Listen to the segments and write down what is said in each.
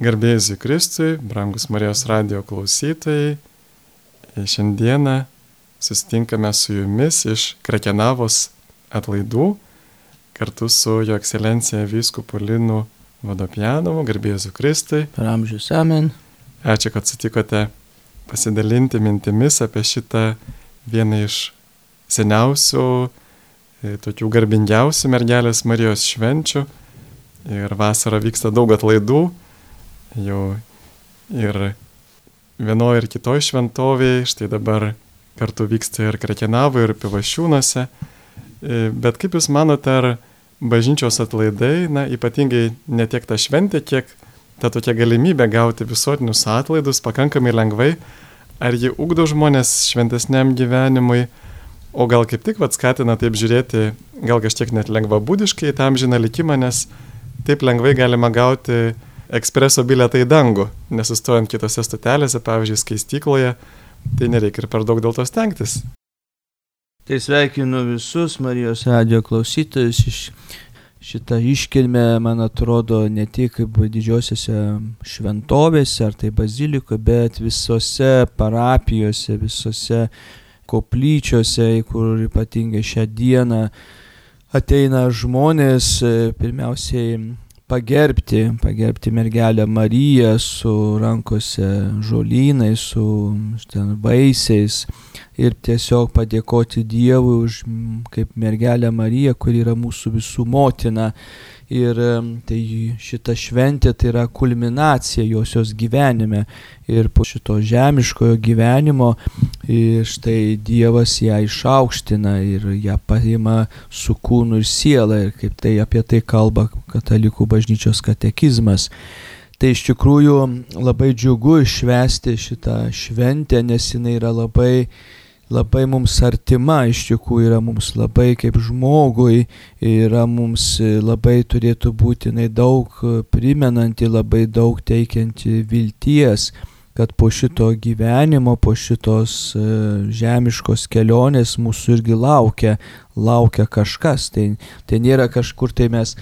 Garbėjai Kristui, brangus Marijos radio klausytojai, šiandieną susitinkame su jumis iš Krakenavos atlaidų kartu su Jo ekscelencija Vyskupu Linu Vadopjanovu, garbėjai Kristui. Per amžius amen. Ačiū, kad sutikote pasidalinti mintimis apie šitą vieną iš seniausių, e, tokių garbingiausių mergelės Marijos švenčių. Ir vasarą vyksta daug atlaidų jau ir vienoje ir kitoje šventovėje, štai dabar kartu vyksta ir Krekenavo, ir Pivašiūnuose. E, bet kaip Jūs manote, ar bažnyčios atlaidai, na, ypatingai ne tiek ta šventė, kiek ta tokia galimybė gauti visuotinius atlaidus pakankamai lengvai, ar ji ugdo žmonės šventesniam gyvenimui, o gal kaip tik vad skatina taip žiūrėti, gal kažkiek net lengvabūdiškai tam žina likimą, nes taip lengvai galima gauti ekspreso biletą į dangų, nesustojant kitose stotelėse, pavyzdžiui, skaistykloje, tai nereikia ir per daug dėl to stengtis. Tai sveikinu visus Marijos radio klausytojus iš šitą iškilmę, man atrodo, ne tik didžiosiose šventovėse ar tai bazilikoje, bet visose parapijose, visose koplyčiose, kur ypatingai šią dieną ateina žmonės pirmiausiai pagerbti, pagerbti mergelę Mariją su rankose žolynai, su ten vaisiais ir tiesiog padėkoti Dievui už kaip mergelę Mariją, kuri yra mūsų visų motina Ir tai šita šventė tai yra kulminacija josios gyvenime. Ir po šito žemiškojo gyvenimo štai Dievas ją išaukština ir ją paima su kūnu ir siela. Ir kaip tai apie tai kalba katalikų bažnyčios katekizmas. Tai iš tikrųjų labai džiugu išvesti šitą šventę, nes jinai yra labai labai mums artima, iš tikrųjų yra mums labai kaip žmogui, yra mums labai turėtų būti daug primenanti, labai daug teikianti vilties kad po šito gyvenimo, po šitos e, žemiškos kelionės mūsų irgi laukia, laukia kažkas. Tai, tai nėra kažkur tai mes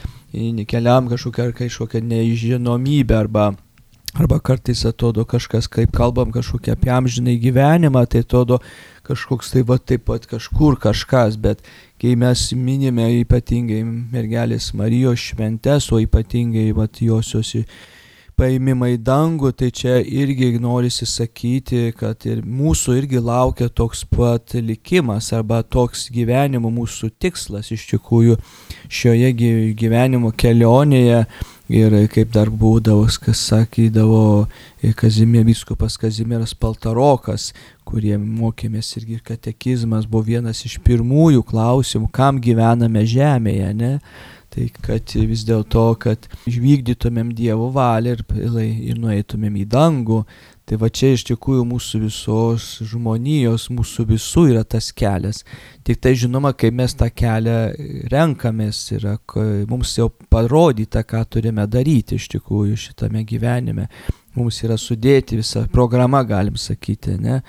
keliam kažkokią, kažkokią nežinomybę arba Arba kartais atrodo kažkas, kaip kalbam kažkokią apie amžinai gyvenimą, tai atrodo kažkoks tai va taip pat kažkur kažkas, bet kai mes minime ypatingai mergelės Marijos šventes, o ypatingai va josios paėmimą į dangų, tai čia irgi norisi sakyti, kad ir mūsų irgi laukia toks pat likimas arba toks gyvenimo mūsų tikslas iš tikrųjų šioje gyvenimo kelionėje Ir kaip dar būdavo, kas sakydavo Kazimė, viskupas Kazimieras Paltarokas, kurie mokėmės irgi katekizmas, buvo vienas iš pirmųjų klausimų, kam gyvename žemėje, ne? Tai kad vis dėlto, kad išvykdytumėm Dievo valią ir, ir nueitumėm į dangų, Tai va čia iš tikrųjų mūsų visos žmonijos, mūsų visų yra tas kelias. Tik tai žinoma, kai mes tą kelią renkamės, yra, mums jau parodyta, ką turime daryti iš tikrųjų šitame gyvenime mums yra sudėti visa programa, galim sakyti, ne?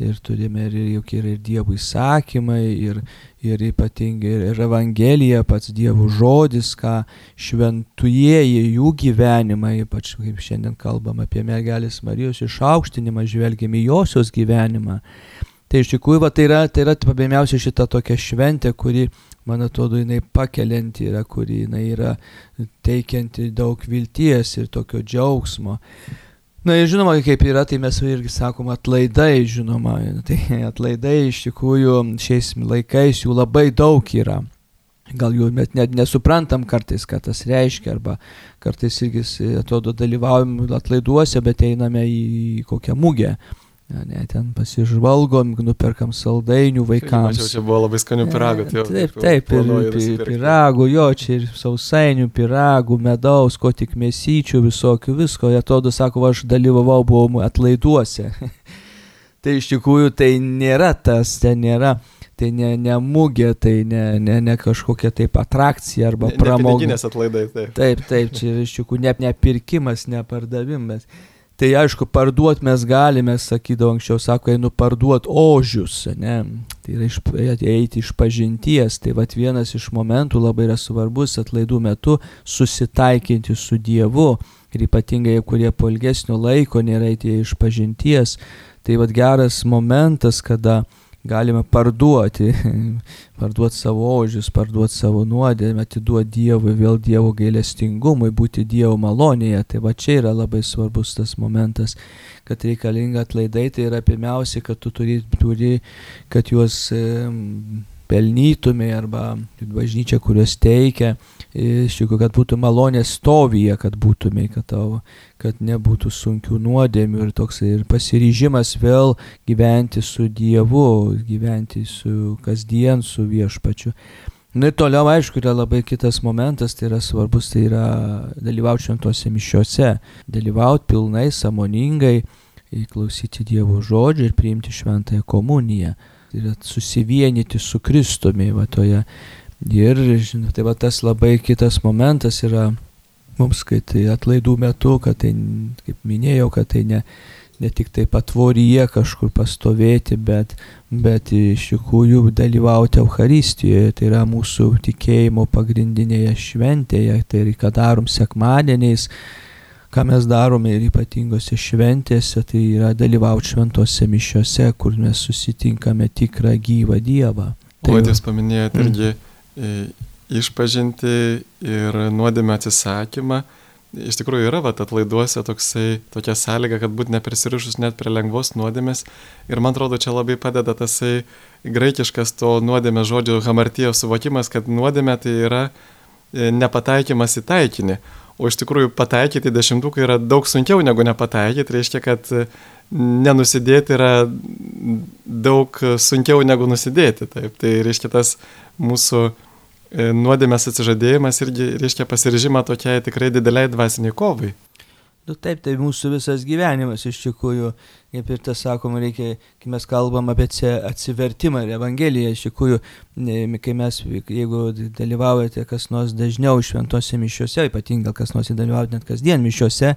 Ir turime ir, juk yra ir Dievo įsakymai, ir, ir ypatingai ir Evangelija, pats Dievo žodis, ką šventujieji jų gyvenimą, ypač kaip šiandien kalbam apie mergelės Marijos išaukštinimą, žvelgiame į josios gyvenimą. Tai iš tikrųjų, va, tai yra, tai yra pirmiausia šita tokia šventė, kuri man atrodo, jinai pakelianti yra, kuri jinai yra teikianti daug vilties ir tokio džiaugsmo. Na ir žinoma, kaip yra, tai mes irgi sakom atlaidai, žinoma, tai atlaidai iš tikrųjų šiais laikais jų labai daug yra. Gal jų net, net nesuprantam kartais, ką tas reiškia, arba kartais irgi atrodo dalyvaujam atlaiduose, bet einame į kokią mugę. Ne, ten pasižvalgom, nuperkam saldainių vaikams. Mačiau, čia buvo labai skanių piragų. Tai taip, taip, ir pi, piragų, jo, čia ir sausainių, piragų, medaus, ko tik mėsyčių, visokių, visko. Jie atrodo, sako, aš dalyvavau, buvau atlaiduose. tai iš tikrųjų tai nėra tas, ten nėra. Tai ne, ne mūgė, tai ne, ne, ne kažkokia taip atrakcija arba pramoga. Ne atlaidai, taip. Taip, taip, čia iš tikrųjų ne, ne pirkimas, ne pardavimas. Tai aišku, parduot mes galime, sakydavo anksčiau, sako, einu parduot ožius, ne? Tai yra iš, eiti iš pažinties. Tai vad vienas iš momentų labai yra svarbus atlaidų metu susitaikinti su Dievu. Ir ypatingai, kurie po ilgesnio laiko nėra eiti iš pažinties. Tai vad geras momentas, kada galime parduoti, parduoti savo ožius, parduoti savo nuodėmę, atiduoti Dievui, vėl Dievo gailestingumui, būti Dievo malonėje. Tai va čia yra labai svarbus tas momentas, kad reikalinga atlaidai, tai yra pirmiausia, kad tu turi, turi kad juos pelnytumai arba bažnyčia, kurios teikia, iš tikrųjų, kad būtų malonė stovyje, kad būtumai, kad, tau, kad nebūtų sunkių nuodėmių ir toks ir pasiryžimas vėl gyventi su Dievu, gyventi su kasdien, su viešpačiu. Na ir toliau, aišku, yra labai kitas momentas, tai yra svarbus, tai yra dalyvauti šventose mišiuose, dalyvauti pilnai, samoningai, klausyti Dievo žodžio ir priimti šventąją komuniją yra susivienyti su Kristumi va toje. Ir, žinot, tai va tas labai kitas momentas yra mums, kai tai atlaidų metu, kad tai, kaip minėjau, kad tai ne, ne tik tai patvoryje kažkur pastovėti, bet, bet iš tikrųjų dalyvauti Euharistijoje, tai yra mūsų tikėjimo pagrindinėje šventėje, tai ir ką darom sekmadieniais, ką mes darome ir ypatingose šventėse, tai yra dalyvauti šventose mišiose, kur mes susitinkame tikrą gyvą Dievą. Tai jūs paminėjote mm. irgi mm. Išpažinti ir nuodėmę atsisakymą. Iš tikrųjų yra, va, atlaiduose toksai, tokia sąlyga, kad būti neprisirišus net prie lengvos nuodėmės. Ir man atrodo, čia labai padeda tasai graikiškas to nuodėmės žodžio hamartijo suvokimas, kad nuodėmė tai yra e, nepataikymas į taikinį. O iš tikrųjų pataikyti dešimtuką yra daug sunkiau negu nepataikyti. Reiškia, kad e, nenusidėti yra daug sunkiau negu nusidėti. Taip. Tai reiškia tas mūsų e, nuodėmės atsižadėjimas irgi reiškia pasiryžimą tokiai tikrai dideliai dvasiniai kovai. Nu taip, tai mūsų visas gyvenimas iš tikrųjų, kaip ir tas sakoma, reikia, kai mes kalbam apie atsivertimą ir Evangeliją, iš tikrųjų, kai mes, jeigu dalyvaujate kas nors dažniau šventose mišiuose, ypatingai kas nors dalyvaujate net kasdien mišiuose,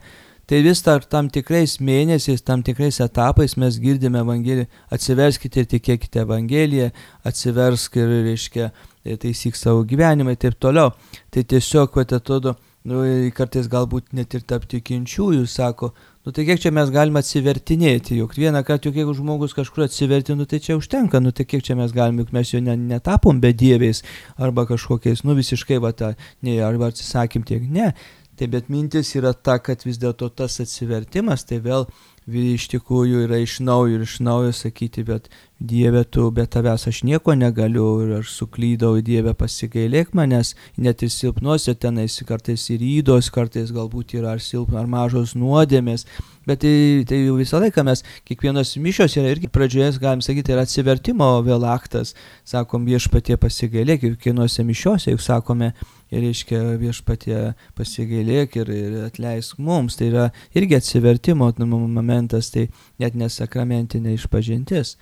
tai vis tar tam tikrais mėnesiais, tam tikrais etapais mes girdime Evangeliją, atsiverskite ir tikėkite Evangeliją, atsiversk ir, reiškia, taisyk savo gyvenimą ir taip toliau. Tai tiesiog, kad atrodo, nu, kartais galbūt net ir tarp tikinčiųjų sako, nu tai kiek čia mes galime atsivertinėti, juk vieną kartą, juk jeigu žmogus kažkur atsiverti, nu tai čia užtenka, nu tai kiek čia mes galime, juk mes jo ne, netapom bedieviais arba kažkokiais, nu visiškai va tą, ne, arba atsisakym tiek, ne. Tai bet mintis yra ta, kad vis dėlto tas atsivertimas, tai vėl iš tikrųjų yra iš naujo ir iš naujo sakyti, bet Dieve, tu be tavęs aš nieko negaliu ir aš suklydau, Dieve pasigailėk manęs, net ir silpnuose tenais, kartais ir įdos, kartais galbūt yra ar silpnos, ar mažos nuodėmės, bet tai, tai visą laiką mes, kiekvienos mišios yra irgi pradžioje, galim sakyti, yra atsivertimo vėl aktas, sakom viešpatie pasigailėk, kiekvienose mišiose, juk sakome, ir reiškia viešpatie pasigailėk ir, ir atleisk mums. Tai yra irgi atsivertimo momentas, tai net nesakramentinė išpažintis.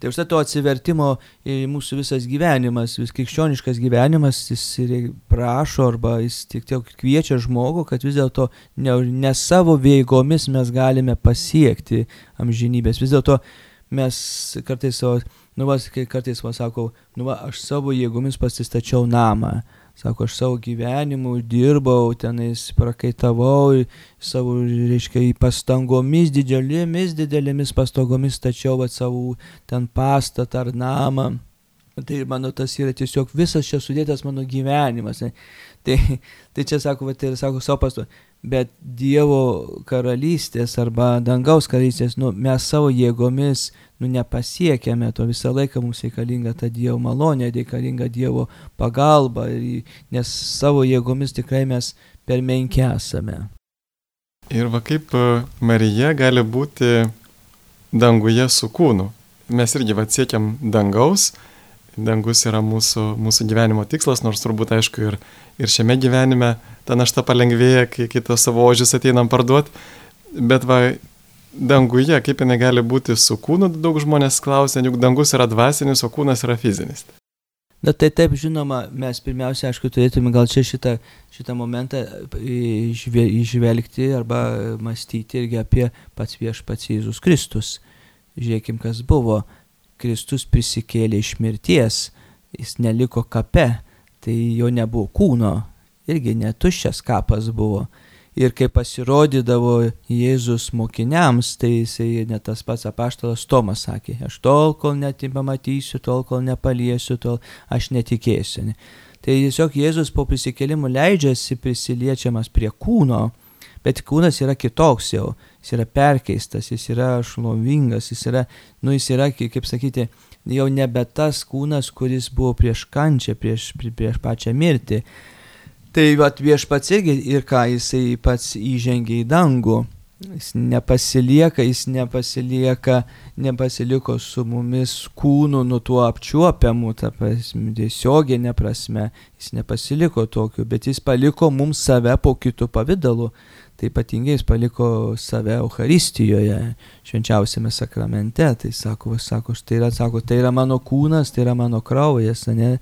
Tai užtai to atsivertimo mūsų visas gyvenimas, vis krikščioniškas gyvenimas, jis prašo arba jis tik tiek kviečia žmogų, kad vis dėlto ne, ne savo veigomis mes galime pasiekti amžinybės. Vis dėlto mes kartais savo, nu vas, kartais man sako, nu va, aš savo jėgomis pasistačiau namą. Sako, aš savo gyvenimu dirbau, tenais prakaitavau, savo, reiškia, pastangomis didelėmis, didelėmis pastangomis stačiau at savo ten pastatą ar namą. Tai mano tas yra tiesiog visas čia sudėtas mano gyvenimas. Ne? Tai, tai čia sako, va, tai yra, sako, savo pasto. Bet Dievo karalystės arba dangaus karalystės, nu, mes savo jėgomis nu, nepasiekėme, to visą laiką mums reikalinga ta Dievo malonė, reikalinga Dievo pagalba, nes savo jėgomis tikrai mes per menki esame. Ir va kaip e, Marija gali būti danguje su kūnu. Mes irgi va siekiam dangaus, dangus yra mūsų, mūsų gyvenimo tikslas, nors turbūt aišku ir, ir šiame gyvenime ta našta palengvėja, kai kitos savo ožius ateinam parduoti, bet va danguje, kaip jinai gali būti su kūnu, daug žmonės klausia, juk dangus yra dvasinis, o kūnas yra fizinis. Na tai taip, žinoma, mes pirmiausia, aišku, turėtume gal čia šitą, šitą momentą išvelgti arba mąstyti irgi apie pats viešpats Jėzus Kristus. Žiūrėkim, kas buvo. Kristus prisikėlė iš mirties, jis neliko kape, tai jo nebuvo kūno, irgi netuščias kapas buvo. Ir kai pasirodydavo Jėzus mokiniams, tai jisai net tas pats apaštalas Tomas sakė, aš tol, kol netipamatysiu, tol, kol nepaliesiu, tol aš netikėsiu. Ne? Tai tiesiog Jėzus po prisikėlimų leidžiasi prisiliečiamas prie kūno, bet kūnas yra kitoks jau, jis yra perkeistas, jis yra šlovingas, jis yra, nu jis yra, kaip sakyti, jau nebe tas kūnas, kuris buvo prieš kančią, prieš, prieš pačią mirtį Tai vat viešpats irgi ir ką jisai pats įžengė į dangų. Jis nepasilieka, jis nepasilieka, nepasiliko su mumis kūnu nuo tuo apčiuopiamu, ta prasme, tiesioginė prasme, jis nepasiliko tokiu, bet jis paliko mums save po kitų pavydalų. Tai ypatingai jis paliko save Euharistijoje, švenčiausiame sakramente. Tai sako, sako, tai yra, sako, tai yra mano kūnas, tai yra mano kraujas, ne?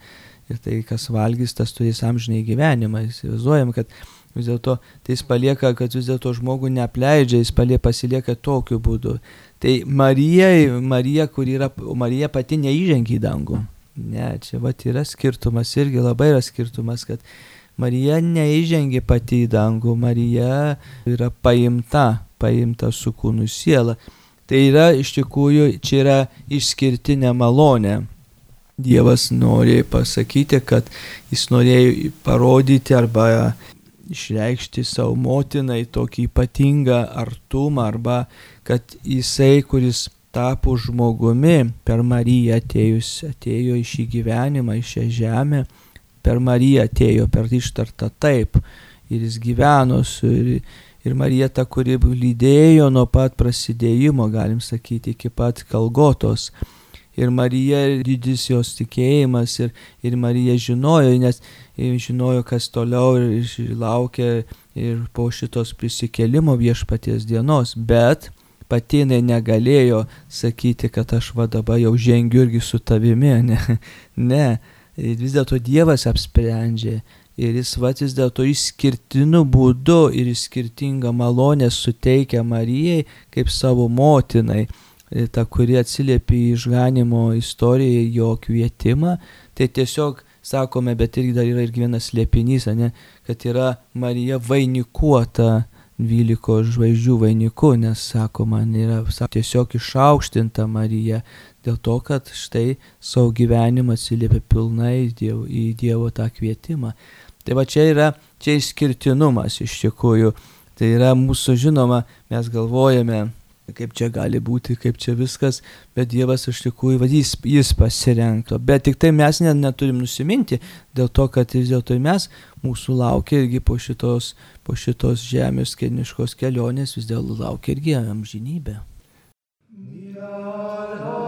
ir tai, kas valgys, tas turės amžinai gyvenimą. Įsivaizduojam, kad vis dėlto tai jis palieka, kad vis dėlto žmogų neapleidžia, jis palieka, pasilieka tokiu būdu. Tai Marija, Marija, kur yra, Marija pati neįžengia į dangų. Ne, čia va yra skirtumas, irgi labai yra skirtumas, kad Marija neįžengia pati į dangų, Marija yra paimta, paimta su kūnu siela. Tai yra iš tikrųjų, čia yra išskirtinė malonė. Dievas nori pasakyti, kad jis norėjo parodyti arba išreikšti savo motinai tokį ypatingą artumą arba kad jisai, kuris tapo žmogumi per Mariją atėjus, atėjo į šį gyvenimą, į šią žemę, per Mariją atėjo, per ištartą taip. Ir jis gyveno su ir, ir Marija ta, kuri lydėjo nuo pat prasidėjimo, galim sakyti, iki pat Kalgotos. Ir Marija didis jos tikėjimas ir, ir Marija žinojo, nes žinojo, kas toliau ir, ir laukia ir po šitos prisikelimo viešpaties dienos, bet pati jinai negalėjo sakyti, kad aš va dabar jau žengiu irgi su tavimi, ne, ne, vis dėlto Dievas apsprendžia. Ir jis va vis dėlto išskirtiniu būdu ir skirtingą malonę suteikia Marijai kaip savo motinai ta, kuri atsiliepia į išganimo istoriją, jo kvietimą, tai tiesiog sakome, bet irgi dar yra ir vienas liepinys, ne, kad yra Marija vainikuota 12 žvaigždžių vainiku, nes sako, man yra sako, tiesiog išaukštinta Marija dėl to, kad štai savo gyvenimą atsiliepia pilnai dievo, į dievo tą kvietimą. Tai va čia yra, čia išskirtinumas iš tikrųjų. Tai yra mūsų žinoma, mes galvojame, kaip čia gali būti, kaip čia viskas, bet Dievas iš tikrųjų, va, jis, jis pasirengto. Bet tik tai mes net neturim nusiminti dėl to, kad vis dėlto mes, mūsų laukia irgi po šitos, po šitos žemės keniškos kelionės, vis dėlto laukia irgi amžinybė. Jūs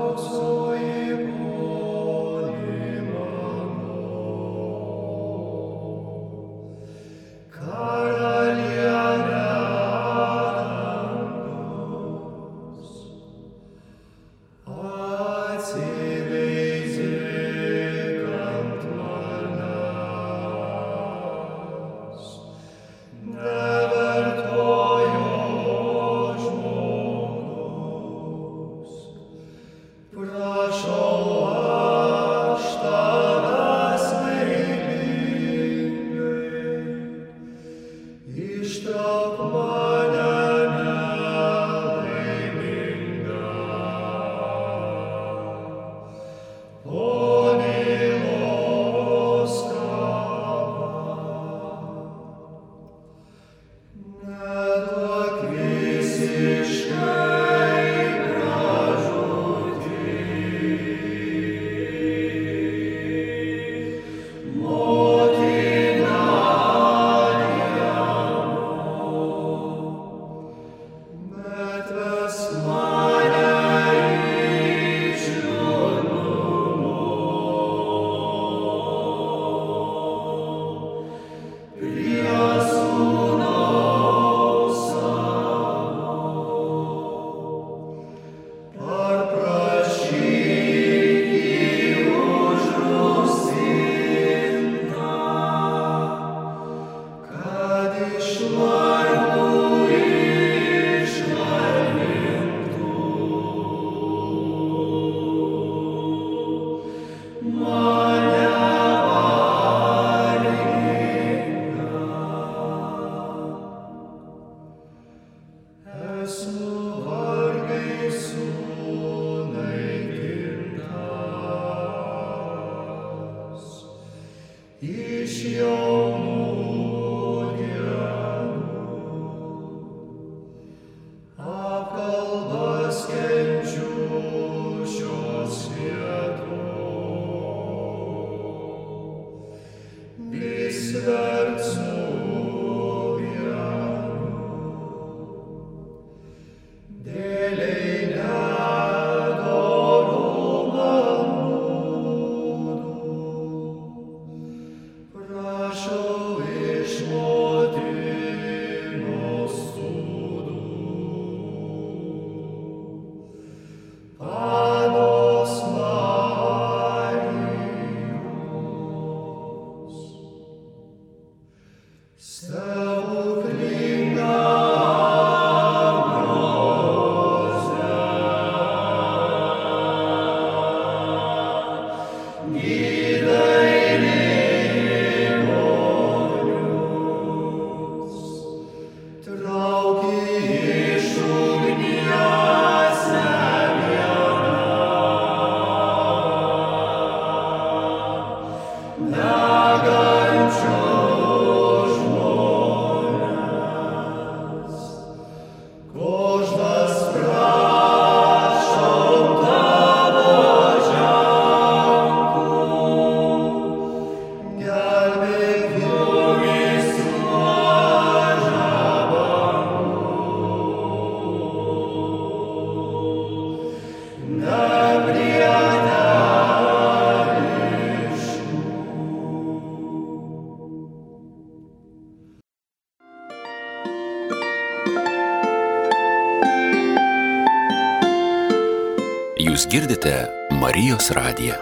girdite Marijos radiją.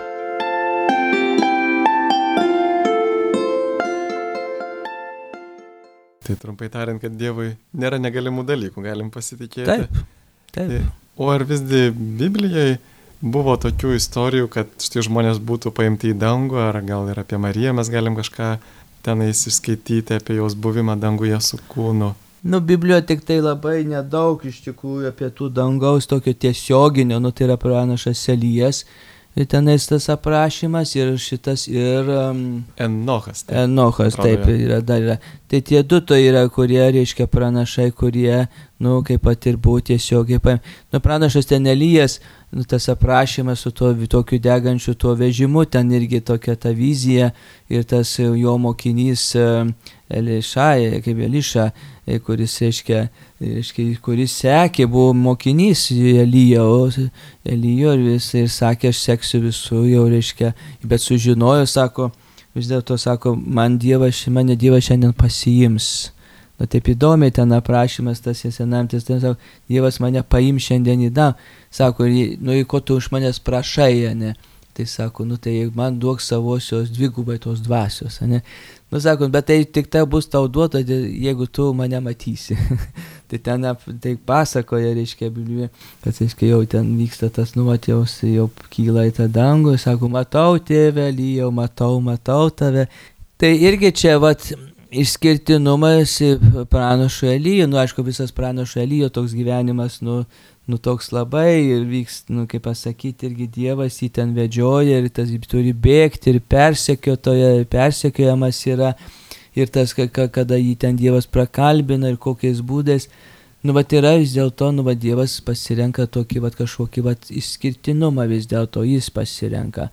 Tai trumpai tariant, kad Dievui nėra negalimų dalykų, galim pasitikėti. Taip, taip. O ar visgi Biblijai buvo tokių istorijų, kad štai žmonės būtų paimti į dangų, ar gal ir apie Mariją mes galim kažką tenais išskaityti apie jos buvimą danguje su kūnu? Nu, Biblijoje tik tai labai nedaug iš tikrųjų apie tų dangaus tokio tiesioginio, nu tai yra pranašas Elijas, ir tenais tas aprašymas ir šitas ir... Um, Enochas. Taip. Enochas, taip, jo. yra dar yra. Tai tie du to yra, kurie, reiškia, pranašai, kurie, nu, kaip pat ir buvo tiesiogiai paim. Nu, pranašas ten Elijas, nu, tas aprašymas su tuo tokiu degančiu tuo vežimu, ten irgi tokia ta vizija ir tas jo mokinys e, Elišai, kaip Eliša, kuris, reiškia, reiškia, kuris sekė, buvo mokinys Elijo, Elijo ir, vis, ir sakė, aš seksiu visų, jau reiškia, bet sužinojo, sako, vis dėlto sako, man Dievas, mane Dievas šiandien pasiims. Na taip įdomiai ten aprašymas tas senam testamente, sako, Dievas mane paims šiandien į dangų. Sako, "Jei- nu į ko tu iš manęs prašai, ne? Tai sako, nu tai man duok savosios dvigubai tos dvasios, ne? Nu sako, bet tai tik tai bus tau duota, dė- jeigu tu mane matysi. tai ten tai pasakoja, reiškia, Biblijoje, kad, reiškia, jau ten vyksta tas nuotjaus, jau kyla į tą dangų, sako, matau tėvę, lyjau, matau, matau tave. Tai irgi čia, vat, išskirtinumas pranašo Elyjo, nu aišku, visas pranašo Elyjo toks gyvenimas, nu, nu toks labai ir vyks, nu kaip pasakyti, irgi Dievas jį ten vedžioja ir tas turi bėgti ir persekiotoja, persekiojamas yra ir tas, ka- ka- kada jį ten Dievas prakalbina ir kokiais būdais. Nu, bet yra vis dėlto, nu, va, Dievas pasirenka tokį, va, kažkokį, va, išskirtinumą vis dėlto jis pasirenka.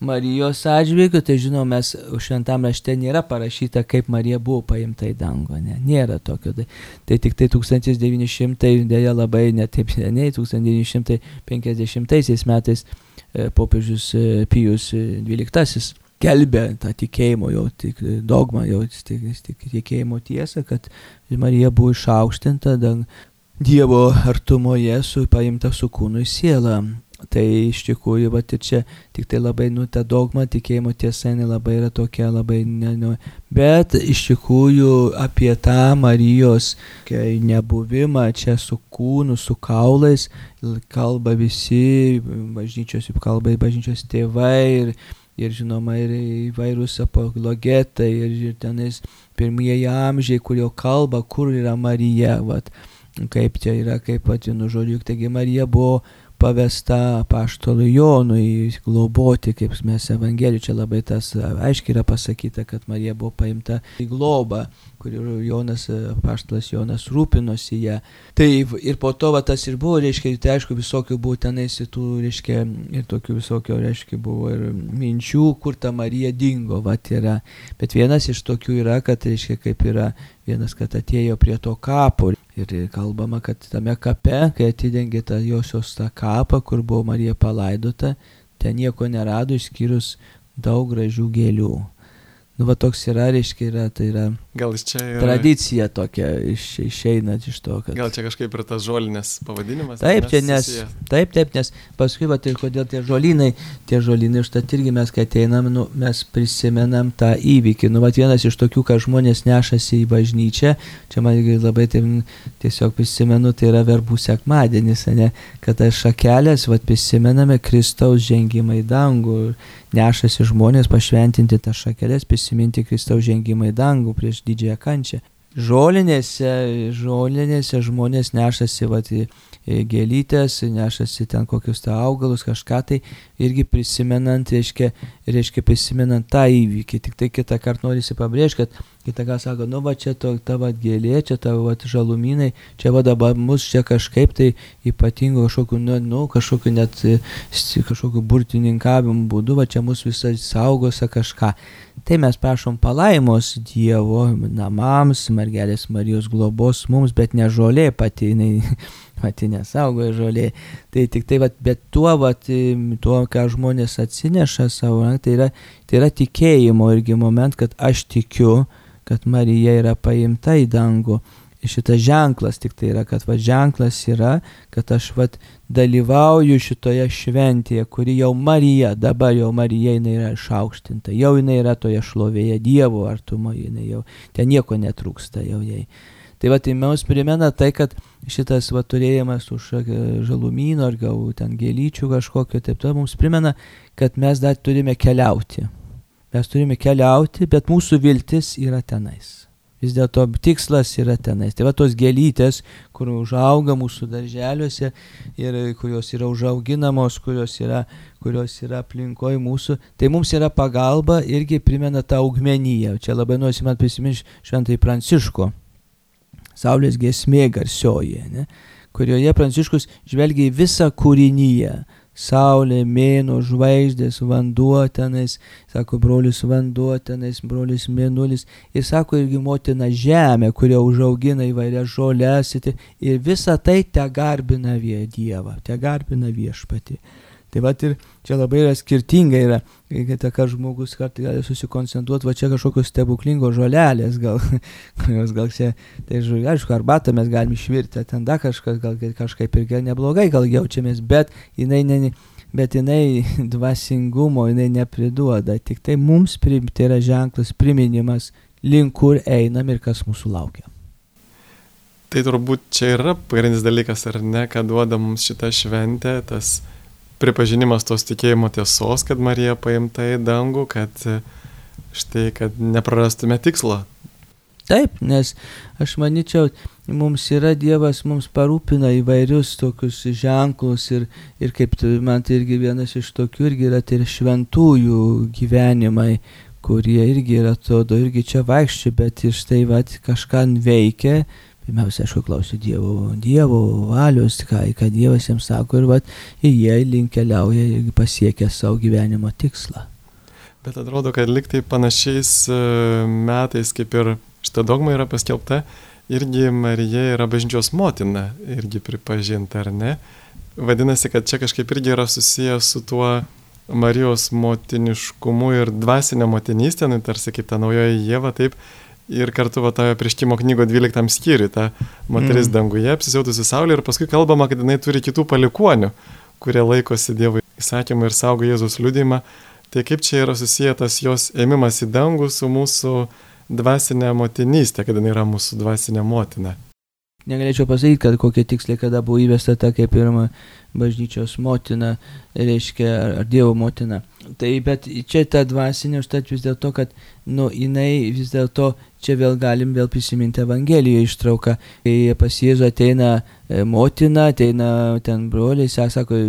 Marijos atžvilgiu, tai žinoma, mes šventam rašte nėra parašyta, kaip Marija buvo paimta į dangų, ne, nėra tokio. Tai, tai tik tai 1900, dėja labai netaip seniai, 1950 metais e, popiežius e, Pijus XII kelbė tą tikėjimo, jau tik dogmą, jau tik, tik tikėjimo tiesą, kad Marija buvo išaukštinta dang, Dievo artumoje su paimta su kūnu į sielą. Tai iš tikrųjų, va, ir čia tik tai labai, nu, ta dogma, tikėjimo tiesa, jinai labai yra tokia, labai, ne, nu, bet iš tikrųjų apie tą Marijos kai nebuvimą čia su kūnu, su kaulais, kalba visi, bažnyčios, kalba ir bažnyčios tėvai ir, ir žinoma, ir įvairūs apologetai, ir, ir tenais pirmieji amžiai, kurio kalba, kur yra Marija, vat, kaip čia yra, kaip pat vienu žodžiu, juk taigi Marija buvo pavesta paštolui Jonui globoti, kaip mes Evangelijų čia labai tas aiškiai yra pasakyta, kad Marija buvo paimta į globą, kur Jonas, paštalas Jonas rūpinosi ją. Tai ir po to va, tas ir buvo, reiškia, tai aišku, visokių buvo tenais tų, reiškia, ir tokių visokio, reiškia, buvo ir minčių, kur ta Marija dingo, va, yra. Bet vienas iš tokių yra, kad, reiškia, kaip yra vienas, kad atėjo prie to kapo ir kalbama, kad tame kape, kai atidengė tą josios tą kapą, kur buvo Marija palaidota, ten nieko nerado išskyrus daug gražių gėlių. Nu, va toks yra, reiškia, yra, tai yra Gal iš čia yra... tradicija tokia iš, išeinant iš to, kad... Gal čia kažkaip ir tas žolinės pavadinimas? Taip, ar čia ne, nes, susiję? taip, taip, nes paskui, va, ir kodėl tie žolynai, tie žolynai, užtat irgi mes, kai ateinam, nu, mes prisimenam tą įvykį. Nu, va, vienas iš tokių, kad žmonės nešasi į bažnyčią, čia man irgi labai taip tiesiog prisimenu, tai yra verbų sekmadienis, ne, kad tas šakelės, va, prisimename Kristaus žengimą į dangų. Nešasi žmonės pašventinti tas šakelės, prisiminti Kristaus žengimą į dangų prieš didžiąją kančią. žolinėse, žolinėse žmonės nešasi vat, gėlytės, nešasi ten kokius tą augalus, kažką tai irgi prisimenant, reiškia, reiškia prisimenant tą įvykį. Tik tai kitą kartą norisi pabrėžti, kad kitą ką sako, nu va čia to, tavo gėlė, čia tavo žalumynai, čia va dabar mus čia kažkaip tai ypatingo kažkokiu, nu, nu kažkokiu net kažkokiu burtininkavimo būdu, va čia mus visai saugos kažką. Tai mes prašom palaimos Dievo namams, mergelės Marijos globos mums, bet ne žolė pati, jinai pati nesaugoja žolė. Tai tik tai, vat, bet tuo, vat, tuo, ką žmonės atsineša savo, tai yra, tai yra tikėjimo irgi moment, kad aš tikiu, kad Marija yra paimta į dangų. Šitas ženklas tik tai yra, kad va ženklas yra, kad aš va dalyvauju šitoje šventėje, kuri jau Marija, dabar jau Marija jinai yra išaukštinta, jau jinai yra toje šlovėje Dievo artumo, jinai jau ten nieko netrūksta jau jai. Tai va, tai mums primena tai, kad šitas va turėjimas už žalumynų ar gal ten gėlyčių kažkokio, taip to mums primena, kad mes dar turime keliauti. Mes turime keliauti, bet mūsų viltis yra tenais. Vis dėlto tikslas yra tenais. Tai va tos gėlytės, kur užauga mūsų darželiuose ir kurios yra užauginamos, kurios yra, kurios yra aplinkoje mūsų, tai mums yra pagalba irgi primena tą augmenyje. Čia labai noriu man prisiminti šventai Pranciško Saulės gesmė garsioji, ne, kurioje Pranciškus žvelgia į visą kūrinyje. Saulė, mėno, žvaigždės, vanduo tenais, sako brolis vanduo tenais, brolis mėnulis ir sako irgi motina žemė, kurio užaugina įvairias žolės ir visa tai te garbina Dievą, te garbina viešpati. Tai va ir čia labai yra skirtingai yra, kad ką žmogus kartai gali susikoncentruoti, va čia kažkokios stebuklingos žolelės, gal, kurios gal čia, tai aišku, arbatą mes galime išvirti, ten dar kažkas, gal kažkaip ir neblogai gal jaučiamės, bet jinai, ne, bet jinai dvasingumo, jinai nepriduoda, tik tai mums prim, tai yra ženklas, priminimas, link kur einam ir kas mūsų laukia. Tai turbūt čia yra pagrindinis dalykas, ar ne, kad duoda mums šitą šventę, tas pripažinimas tos tikėjimo tiesos, kad Marija paimta į dangų, kad e, štai, kad neprarastume tikslo. Taip, nes aš manyčiau, mums yra Dievas, mums parūpina įvairius tokius ženklus ir, ir kaip tu, man tai irgi vienas iš tokių irgi yra tai ir šventųjų gyvenimai, kurie irgi yra atrodo irgi čia vaikščia, bet iš tai vad kažką veikia Pirmiausia, aišku, klausiu Dievo, Dievo valios, ką, ką Dievas jiems sako ir vat, jie link keliauja ir pasiekia savo gyvenimo tikslą. Bet atrodo, kad liktai panašiais e, metais, kaip ir šita dogma yra paskelbta, irgi Marija yra bažnyčios motina, irgi pripažinta, ar ne? Vadinasi, kad čia kažkaip irgi yra susijęs su tuo Marijos motiniškumu ir dvasinė motinystė, nu, tarsi kaip ta naujoji Jėva, taip, ir kartu va toje prieškimo knygo 12 skyriui, ta moteris mm. danguje apsisiautusi saulė ir paskui kalbama, kad jinai turi kitų palikonių, kurie laikosi Dievo įsakymų ir saugo Jėzus liūdimą. Tai kaip čia yra susijęs jos ėmimas į dangų su mūsų dvasinė motinystė, kad jinai yra mūsų dvasinė motina. Negalėčiau pasakyti, kad kokie tiksliai kada buvo įvesta ta kaip pirma bažnyčios motina, reiškia, ar Dievo motina. Tai bet čia ta dvasinė užtat vis dėlto, kad, nu, jinai vis dėlto, čia vėl galim vėl prisiminti Evangeliją ištrauką, kai pas Jėzų ateina e, motina, ateina ten broliai, sako,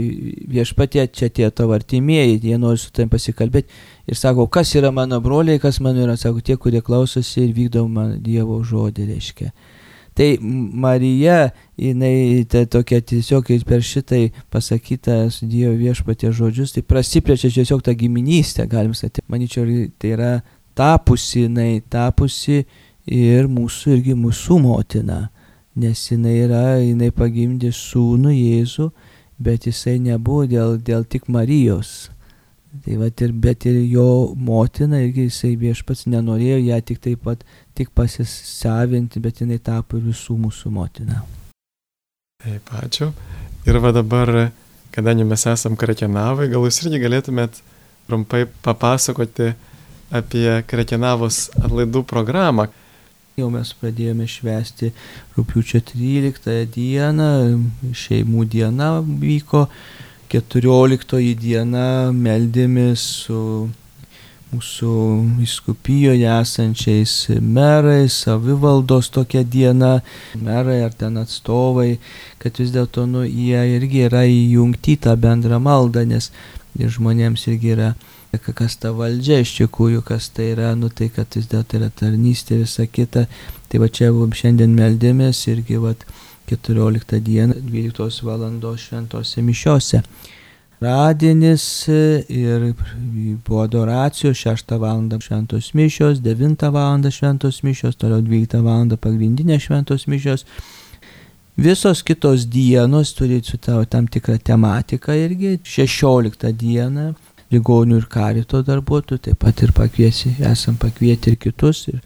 viešpatie, čia tie tavo artimieji, jie nori su tam pasikalbėti ir sako, kas yra mano broliai, kas mano yra, sako, tie, kurie klausosi ir vykdo man Dievo žodį, reiškia. Tai Marija, jinai tai tokia tiesiog per šitai pasakytą su Dievo viešpatie žodžius, tai prasiplečia tiesiog tą giminystę, galim sakyti. Manyčiau, tai yra tapusi, jinai tapusi ir mūsų irgi mūsų motina, nes jinai yra, jinai pagimdė sūnų Jėzų, bet jisai nebuvo dėl, dėl tik Marijos. Tai va ir bet ir jo motina, irgi jisai viešpats nenorėjo ją tik taip pat, tik pasisavinti, bet jinai tapo visų mūsų motina. Taip, ačiū. Ir va dabar, kadangi mes esam Krakenavai, gal jūs irgi galėtumėt trumpai papasakoti apie Krakenavos atlaidų programą. Jau mes pradėjome švęsti rūpiučio 13 dieną, šeimų diena vyko 14 diena meldėmės su mūsų viskupijoje esančiais merais, savivaldos tokia diena, merai ar ten atstovai, kad vis dėlto nu, jie irgi yra įjungti tą bendrą maldą, nes žmonėms irgi yra kas ta valdžia iš tikrųjų, kas tai yra, nu tai kad vis dėlto yra tarnystė ir visa kita. Tai va čia šiandien meldėmės irgi va 14 dieną 12 val. šventose mišiose radienis ir po adoracijos 6 val. šventos mišios, 9 val. šventos mišios, toliau 12 val. pagrindinės šventos mišios. Visos kitos dienos turi su tavo tam tikrą tematiką irgi. 16 dieną ligonių ir karito darbuotojų, taip pat ir pakviesi, esam pakvieti ir kitus, ir,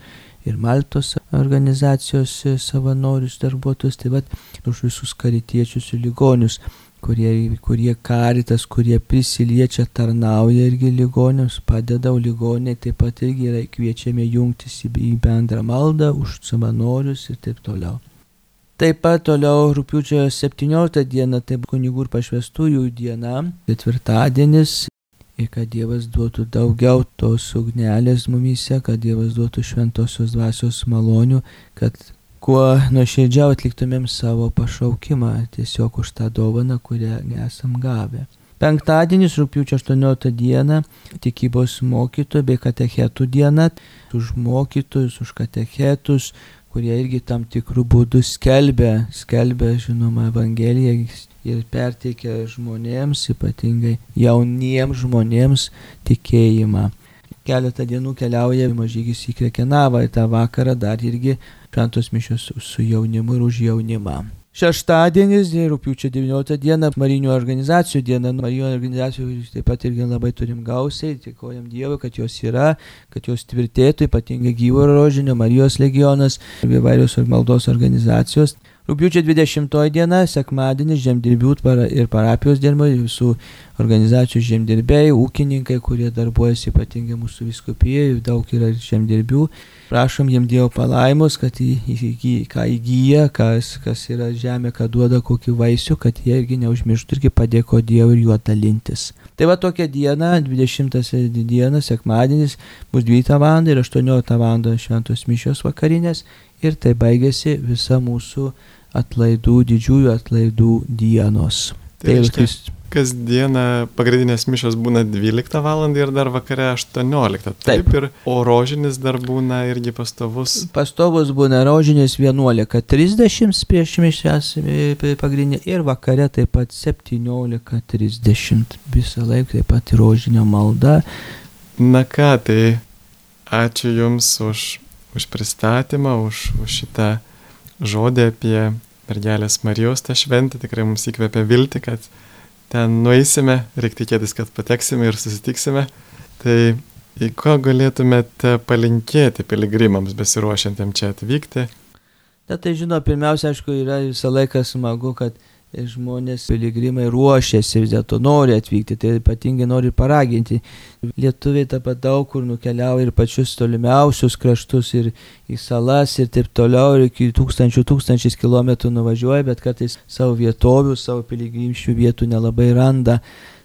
ir Maltos organizacijos savanorius darbuotojus, taip pat už visus karitiečius ir ligonius kurie, kurie karitas, kurie prisiliečia, tarnauja irgi ligoniams, padeda, o ligoniai taip pat irgi yra kviečiami jungtis į, bendrą maldą už savanorius ir taip toliau. Taip pat toliau rūpiučio 17 diena, tai kunigų ir pašvestųjų diena, ketvirtadienis, ir kad Dievas duotų daugiau tos ugnelės mumyse, kad Dievas duotų šventosios dvasios malonių, kad kuo nuoširdžiau atliktumėm savo pašaukimą tiesiog už tą dovaną, kurią esam gavę. Penktadienis, rūpiučio 18 diena, tikybos mokytojų bei katechetų diena, už mokytojus, už katechetus, kurie irgi tam tikrų būdų skelbia, skelbia, žinoma, Evangeliją ir perteikia žmonėms, ypatingai jauniems žmonėms tikėjimą keletą dienų keliauja mažygis į Krekenavą ir tą vakarą dar irgi šventos mišios su jaunimu ir už jaunimą. Šeštadienis, rūpiučio 19 diena, Marinių organizacijų diena. Marinių organizacijų taip pat irgi labai turim gausiai, tikojam Dievui, kad jos yra, kad jos tvirtėtų, ypatingai gyvo rožinio, Marijos legionas, įvairios maldos organizacijos. Rūpiučio 20 diena, sekmadienis, žemdirbių ir parapijos diena, visų organizacijų žemdirbiai, ūkininkai, kurie darbuojasi ypatingai mūsų viskupijoje, daug yra žemdirbių. Prašom jiem Dievo palaimos, kad įgy, ką įgyja, kas, kas yra žemė, kad duoda kokį vaisių, kad jie irgi neužmirštų irgi padėko Dievui ir juo dalintis. Tai va tokia diena, 20 diena, sekmadienis, bus 12 val. ir 18 val. šventos mišios vakarinės ir tai baigėsi visa mūsų atlaidų, didžiųjų atlaidų dienos. Tai, reiškia, kasdieną pagrindinės mišos būna 12 val. ir dar vakare 18. Taip. Taip ir o rožinis dar būna irgi pastovus. Pastovus būna rožinis 11.30 prieš mišęs pagrindinė ir vakare taip pat 17.30. Visą laiką taip pat rožinio malda. Na ką, tai ačiū Jums už, už pristatymą, už, už šitą žodį apie mergelės Marijos tą šventę. Tikrai mums įkvėpia vilti, kad ten nueisime, reikia tikėtis, kad pateksime ir susitiksime. Tai į ko galėtumėte palinkėti piligrimams besiruošiantiem čia atvykti? Na tai žinau, pirmiausia, aišku, yra visą laiką smagu, kad žmonės, piligrimai ruošiasi, vis dėlto nori atvykti, tai ypatingai nori paraginti. Lietuviai taip pat daug kur nukeliauja ir pačius tolimiausius kraštus, ir į salas, ir taip toliau, ir iki tūkstančių tūkstančiais kilometrų nuvažiuoja, bet kartais savo vietovių, savo piligrimščių vietų nelabai randa.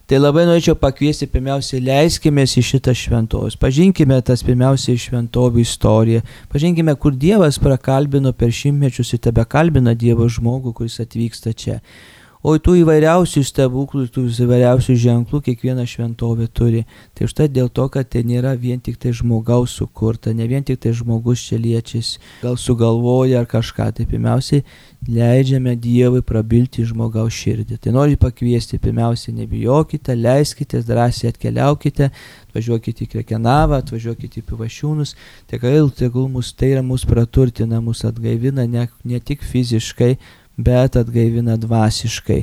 Tai labai norėčiau pakviesti pirmiausia, leiskime į šitą šventovės. Pažinkime tas pirmiausia šventovių istoriją. Pažinkime, kur Dievas prakalbino per šimtmečius ir tebe kalbina Dievo žmogų, kuris atvyksta čia. O tų įvairiausių stebuklų, tų įvairiausių ženklų kiekviena šventovė turi. Tai štai dėl to, kad tai nėra vien tik tai žmogaus sukurta, ne vien tik tai žmogus čia liečias, gal sugalvoja ar kažką. Tai pirmiausiai leidžiame Dievui prabilti žmogaus širdį. Tai noriu pakviesti, pirmiausia, nebijokite, leiskite, drąsiai atkeliaukite, atvažiuokite į Krekenavą, atvažiuokite į Pivašiūnus, tikrai tegul mus tai yra mūsų praturtina, mūsų atgaivina ne, ne tik fiziškai, bet atgaivina dvasiškai.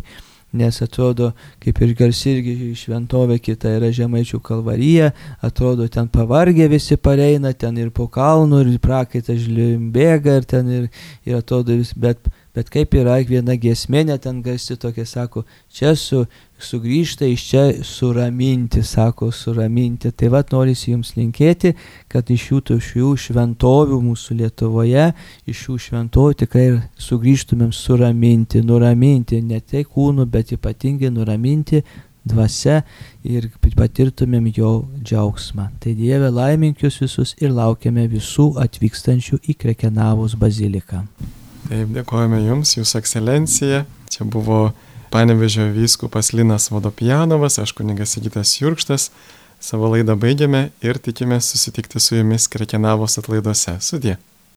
Nes atrodo, kaip ir garsi irgi šventovė kita yra Žemaičių kalvarija, atrodo ten pavargę visi pareina, ten ir po kalnų, ir prakaitas žlium bėga, ir ten ir, ir atrodo bet Bet kaip yra viena giesmė, net ten garsi tokia, sako, čia su, sugrįžta iš čia suraminti, sako, suraminti. Tai vad norisi jums linkėti, kad iš jų šių šventovių mūsų Lietuvoje, iš šių šventovių tikrai sugrįžtumėm suraminti, nuraminti, ne tai kūnų, bet ypatingai nuraminti dvasia ir patirtumėm jo džiaugsmą. Tai Dieve laimink jūs visus ir laukiame visų atvykstančių į Krekenavos baziliką. Taip, dėkojame Jums, Jūsų ekscelencija. Čia buvo Panevežio vyskupas Linas Vodopjanovas, aš kunigas Sigitas Jurkštas. Savo laidą baigiame ir tikime susitikti su Jumis Krekenavos atlaiduose. Sudė.